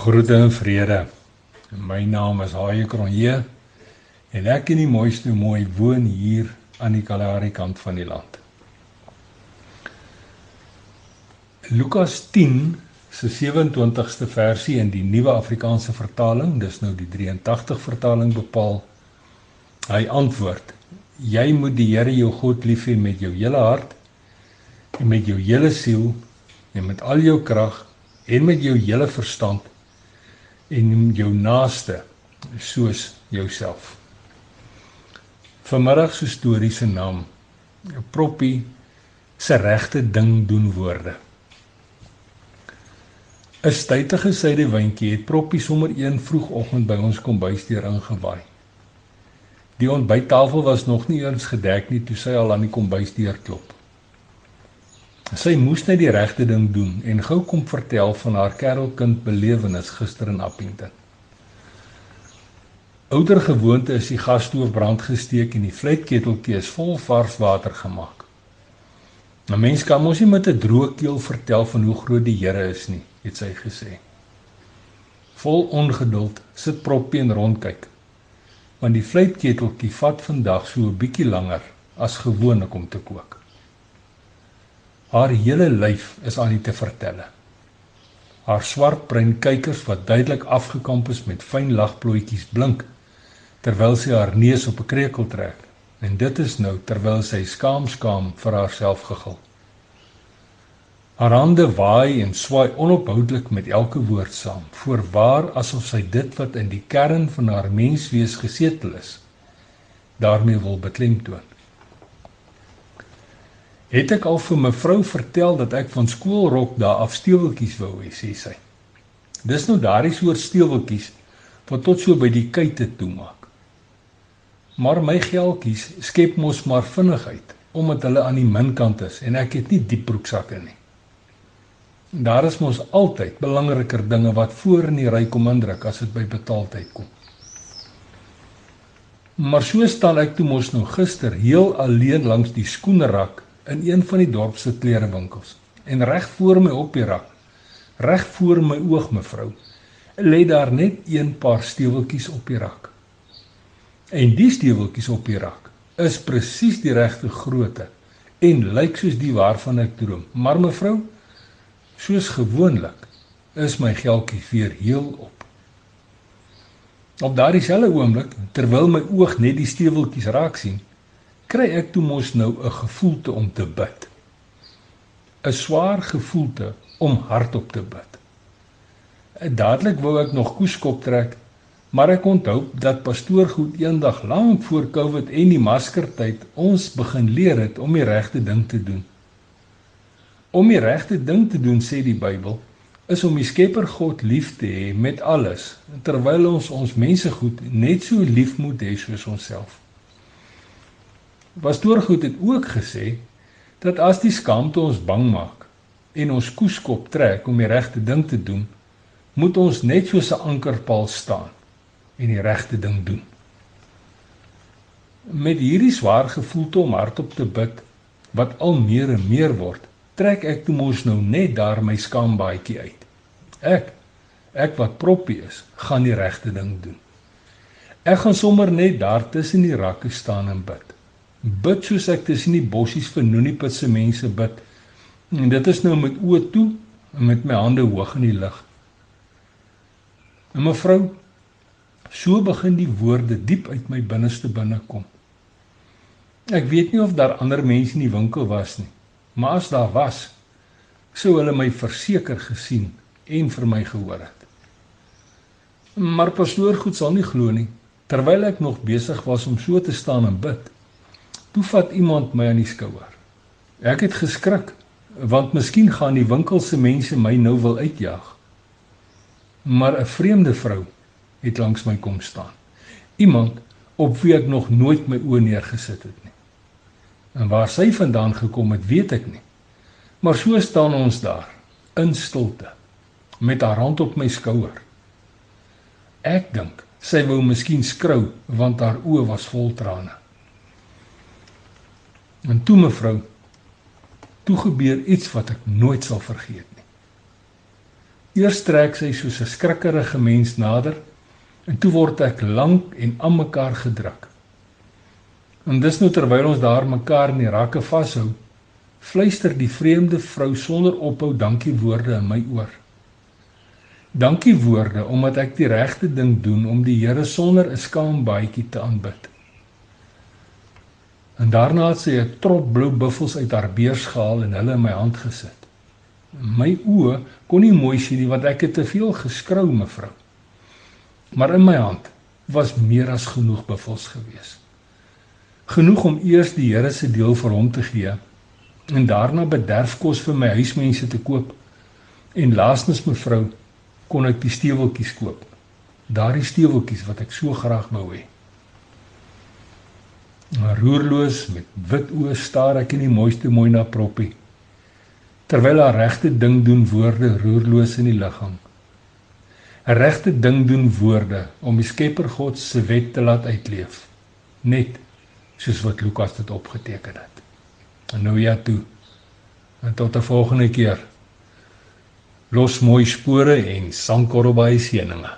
Groete en vrede. My naam is Haie Kronje en ek in die mooiste mooi woon hier aan die Kalahari kant van die land. Lukas 10 se 27ste versie in die Nuwe Afrikaanse vertaling, dis nou die 83 vertaling bepaal. Hy antwoord: Jy moet die Here jou God lief hê met jou hele hart en met jou hele siel en met al jou krag en met jou hele verstand en jou naaste soos jouself. Vanmiddag se storie se naam Proppie se regte ding doen woorde. 'n Stytige sydewyntjie het Proppie sommer een vroegoggend by ons kombuisdeur ingewaai. Die ontbyttafel was nog nie eens gedek nie toe sy al aan die kombuisdeur klop. Sy moes net die regte ding doen en gou kom vertel van haar kerelkind belewenis gister in Appington. Ouder gewoonte is die gasstoof brand gesteek en die vletketeltjie is vol vars water gemaak. 'n Mens kan mos nie met 'n droë keel vertel van hoe groot die Here is nie, het sy gesê. Vol ongeduld sit Proppie en rondkyk. Want die vletketeltjie vat vandag so 'n bietjie langer as gewoonlik om te kook. Haar hele lyf is aan die te vertelle. Haar swartbruin kykers wat duidelik afgekamp is met fyn lagplooitjies blink terwyl sy haar neus op 'n krekel trek en dit is nou terwyl sy skaam skaam vir haarself gegil. Haar hande waai en swaai onophoudelik met elke woord saam, voorwaar asof sy dit wat in die kern van haar menswees gesetel is, daarmee wil beklemtoon. Het ek al vir mevrou vertel dat ek van skoolrok daar af steeweltjies wou hê, sê sy. Dis nou daardie soort steeweltjies wat tot so by die kuite toe maak. Maar my geldjies skep mos maar vinnigheid omdat hulle aan die minkant is en ek het nie diep broeksakke nie. Daar is mos altyd belangriker dinge wat voor in die ry kom indruk as dit by betaaltyd kom. Maar so staan ek toe mos nou gister heel alleen langs die skoenerak in een van die dorp se klerewinkels. En reg voor my op die rak reg voor my oog mevrou lê daar net een paar steweltjies op die rak. En die steweltjies op die rak is presies die regte grootte en lyk soos die waarvan ek droom. Maar mevrou soos gewoonlik is my geldjie weer heel op. Op daardie selfde oomblik terwyl my oog net die steweltjies raak sien kry ek toe mos nou 'n gevoelte om te bid. 'n Swaar gevoelte om hardop te bid. Dadelik wou ek nog koeskop trek, maar ek onthou dat pastoor goed eendag lank voor Covid en die maskertyd ons begin leer het om die regte ding te doen. Om die regte ding te doen sê die Bybel is om die Skepper God lief te hê met alles terwyl ons ons mense goed net so lief moet hê soos onsself. Pastoor Goed het ook gesê dat as die skaamte ons bang maak en ons koeskop trek om die regte ding te doen, moet ons net soos 'n ankerpaal staan en die regte ding doen. Met hierdie swaar gevoel om hardop te bid wat al meer en meer word, trek ek toe mos nou net daar my skaambaadjie uit. Ek ek wat proppie is, gaan die regte ding doen. Ek gaan sommer net daar tussen die rakke staan en bid bid soos ek tussen die bossies vir Noniput se mense bid. En dit is nou met oë toe en met my hande hoog in die lug. En mevrou, so begin die woorde diep uit my binneste binne kom. Ek weet nie of daar ander mense in die winkel was nie, maar as daar was, sou hulle my verseker gesien en vir my gehoor het. Maar pastoor goed sal nie glo nie terwyl ek nog besig was om so te staan en bid. Toe vat iemand my aan die skouer. Ek het geskrik want miskien gaan die winkel se mense my nou wil uitjag. Maar 'n vreemde vrou het langs my kom staan. Iemand op wie ek nog nooit my oë neergesit het nie. En waar sy vandaan gekom het, weet ek nie. Maar so staan ons daar in stilte met haar hand op my skouer. Ek dink sy wou miskien skrou want haar oë was vol trane. En toe mevrou, toe gebeur iets wat ek nooit sal vergeet nie. Eers trek sy soos 'n skrikkerige mens nader en toe word ek lank en aan mekaar gedruk. En dis nou terwyl ons daar mekaar in die rakke vashou, fluister die vreemde vrou sonder ophou dankie woorde in my oor. Dankie woorde omdat ek die regte ding doen om die Here sonder 'n skaam baadjie te aanbid. En daarna het sy 'n trop blou buffels uit haar beurs gehaal en hulle in my hand gesit. My oë kon nie mooi sien nie want ek het te veel geskrou, mevrou. Maar in my hand was meer as genoeg buffels gewees. Genoeg om eers die Here se deel vir hom te gee en daarna bederfkos vir my huismense te koop. En laastens mevrou kon ek die steweltjies koop. Daardie steweltjies wat ek so graag wou hê. Roerloos met wit oë staar ek in die mooiste mooi na Proppie. Terwyl haar regte ding doen woorde roerloos in die liggaam. 'n Regte ding doen woorde om die Skepper God se wet te laat uitleef. Net soos wat Lukas dit opgeteken het. En nou ja toe. En tot 'n volgende keer. Los mooi spore en sandkorrel by seëninge.